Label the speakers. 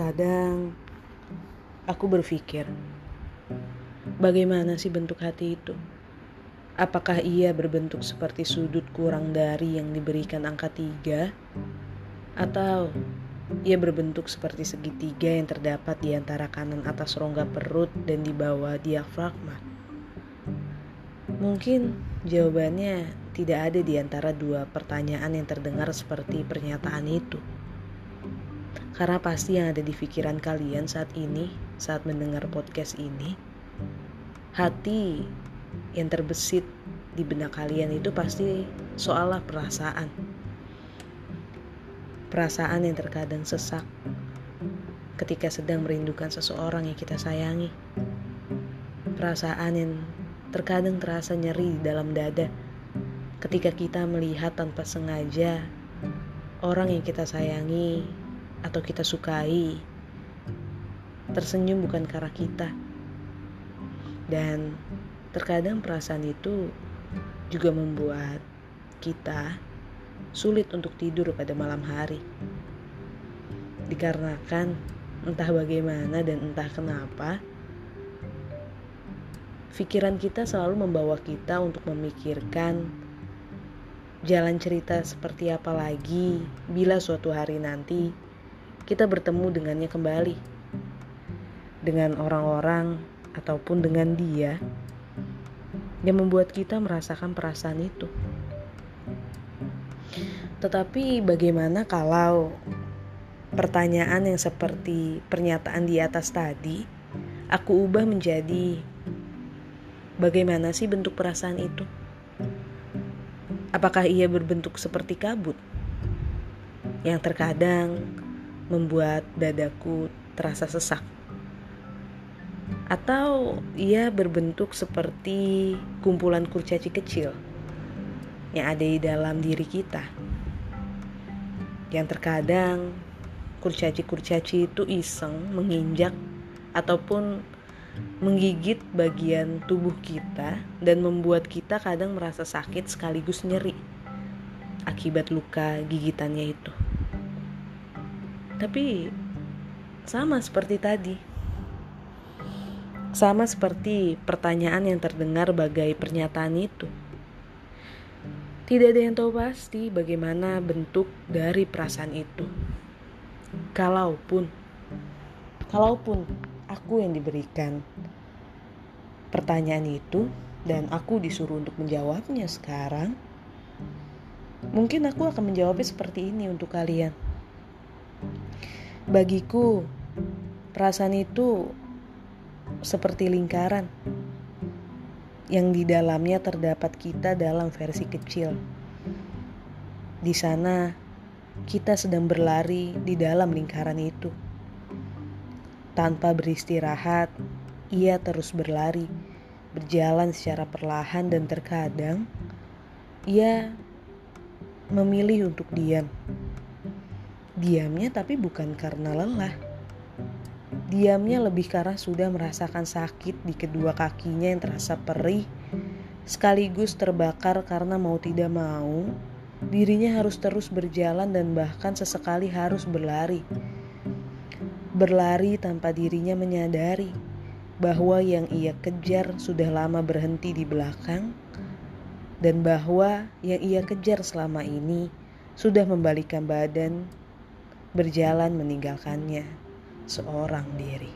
Speaker 1: Terkadang aku berpikir, bagaimana sih bentuk hati itu? Apakah ia berbentuk seperti sudut kurang dari yang diberikan angka tiga? Atau ia berbentuk seperti segitiga yang terdapat di antara kanan atas rongga perut dan di bawah diafragma? Mungkin jawabannya tidak ada di antara dua pertanyaan yang terdengar seperti pernyataan itu. Karena pasti yang ada di pikiran kalian saat ini, saat mendengar podcast ini, hati yang terbesit di benak kalian itu pasti soalnya perasaan. Perasaan yang terkadang sesak ketika sedang merindukan seseorang yang kita sayangi. Perasaan yang terkadang terasa nyeri di dalam dada ketika kita melihat tanpa sengaja orang yang kita sayangi atau kita sukai. Tersenyum bukan karena kita. Dan terkadang perasaan itu juga membuat kita sulit untuk tidur pada malam hari. Dikarenakan entah bagaimana dan entah kenapa pikiran kita selalu membawa kita untuk memikirkan jalan cerita seperti apa lagi bila suatu hari nanti kita bertemu dengannya kembali dengan orang-orang ataupun dengan dia yang membuat kita merasakan perasaan itu. Tetapi bagaimana kalau pertanyaan yang seperti pernyataan di atas tadi aku ubah menjadi bagaimana sih bentuk perasaan itu? Apakah ia berbentuk seperti kabut yang terkadang membuat dadaku terasa sesak? Atau ia berbentuk seperti kumpulan kurcaci kecil yang ada di dalam diri kita? Yang terkadang kurcaci-kurcaci itu iseng menginjak ataupun menggigit bagian tubuh kita dan membuat kita kadang merasa sakit sekaligus nyeri akibat luka gigitannya itu. Tapi sama seperti tadi. Sama seperti pertanyaan yang terdengar bagai pernyataan itu. Tidak ada yang tahu pasti bagaimana bentuk dari perasaan itu. Kalaupun kalaupun aku yang diberikan pertanyaan itu dan aku disuruh untuk menjawabnya sekarang, mungkin aku akan menjawabnya seperti ini untuk kalian. Bagiku, perasaan itu seperti lingkaran yang di dalamnya terdapat kita dalam versi kecil. Di sana, kita sedang berlari di dalam lingkaran itu. Tanpa beristirahat, ia terus berlari, berjalan secara perlahan dan terkadang ia memilih untuk diam. Diamnya tapi bukan karena lelah. Diamnya lebih karena sudah merasakan sakit di kedua kakinya yang terasa perih, sekaligus terbakar karena mau tidak mau, dirinya harus terus berjalan dan bahkan sesekali harus berlari berlari tanpa dirinya menyadari bahwa yang ia kejar sudah lama berhenti di belakang, dan bahwa yang ia kejar selama ini sudah membalikan badan, berjalan meninggalkannya seorang diri.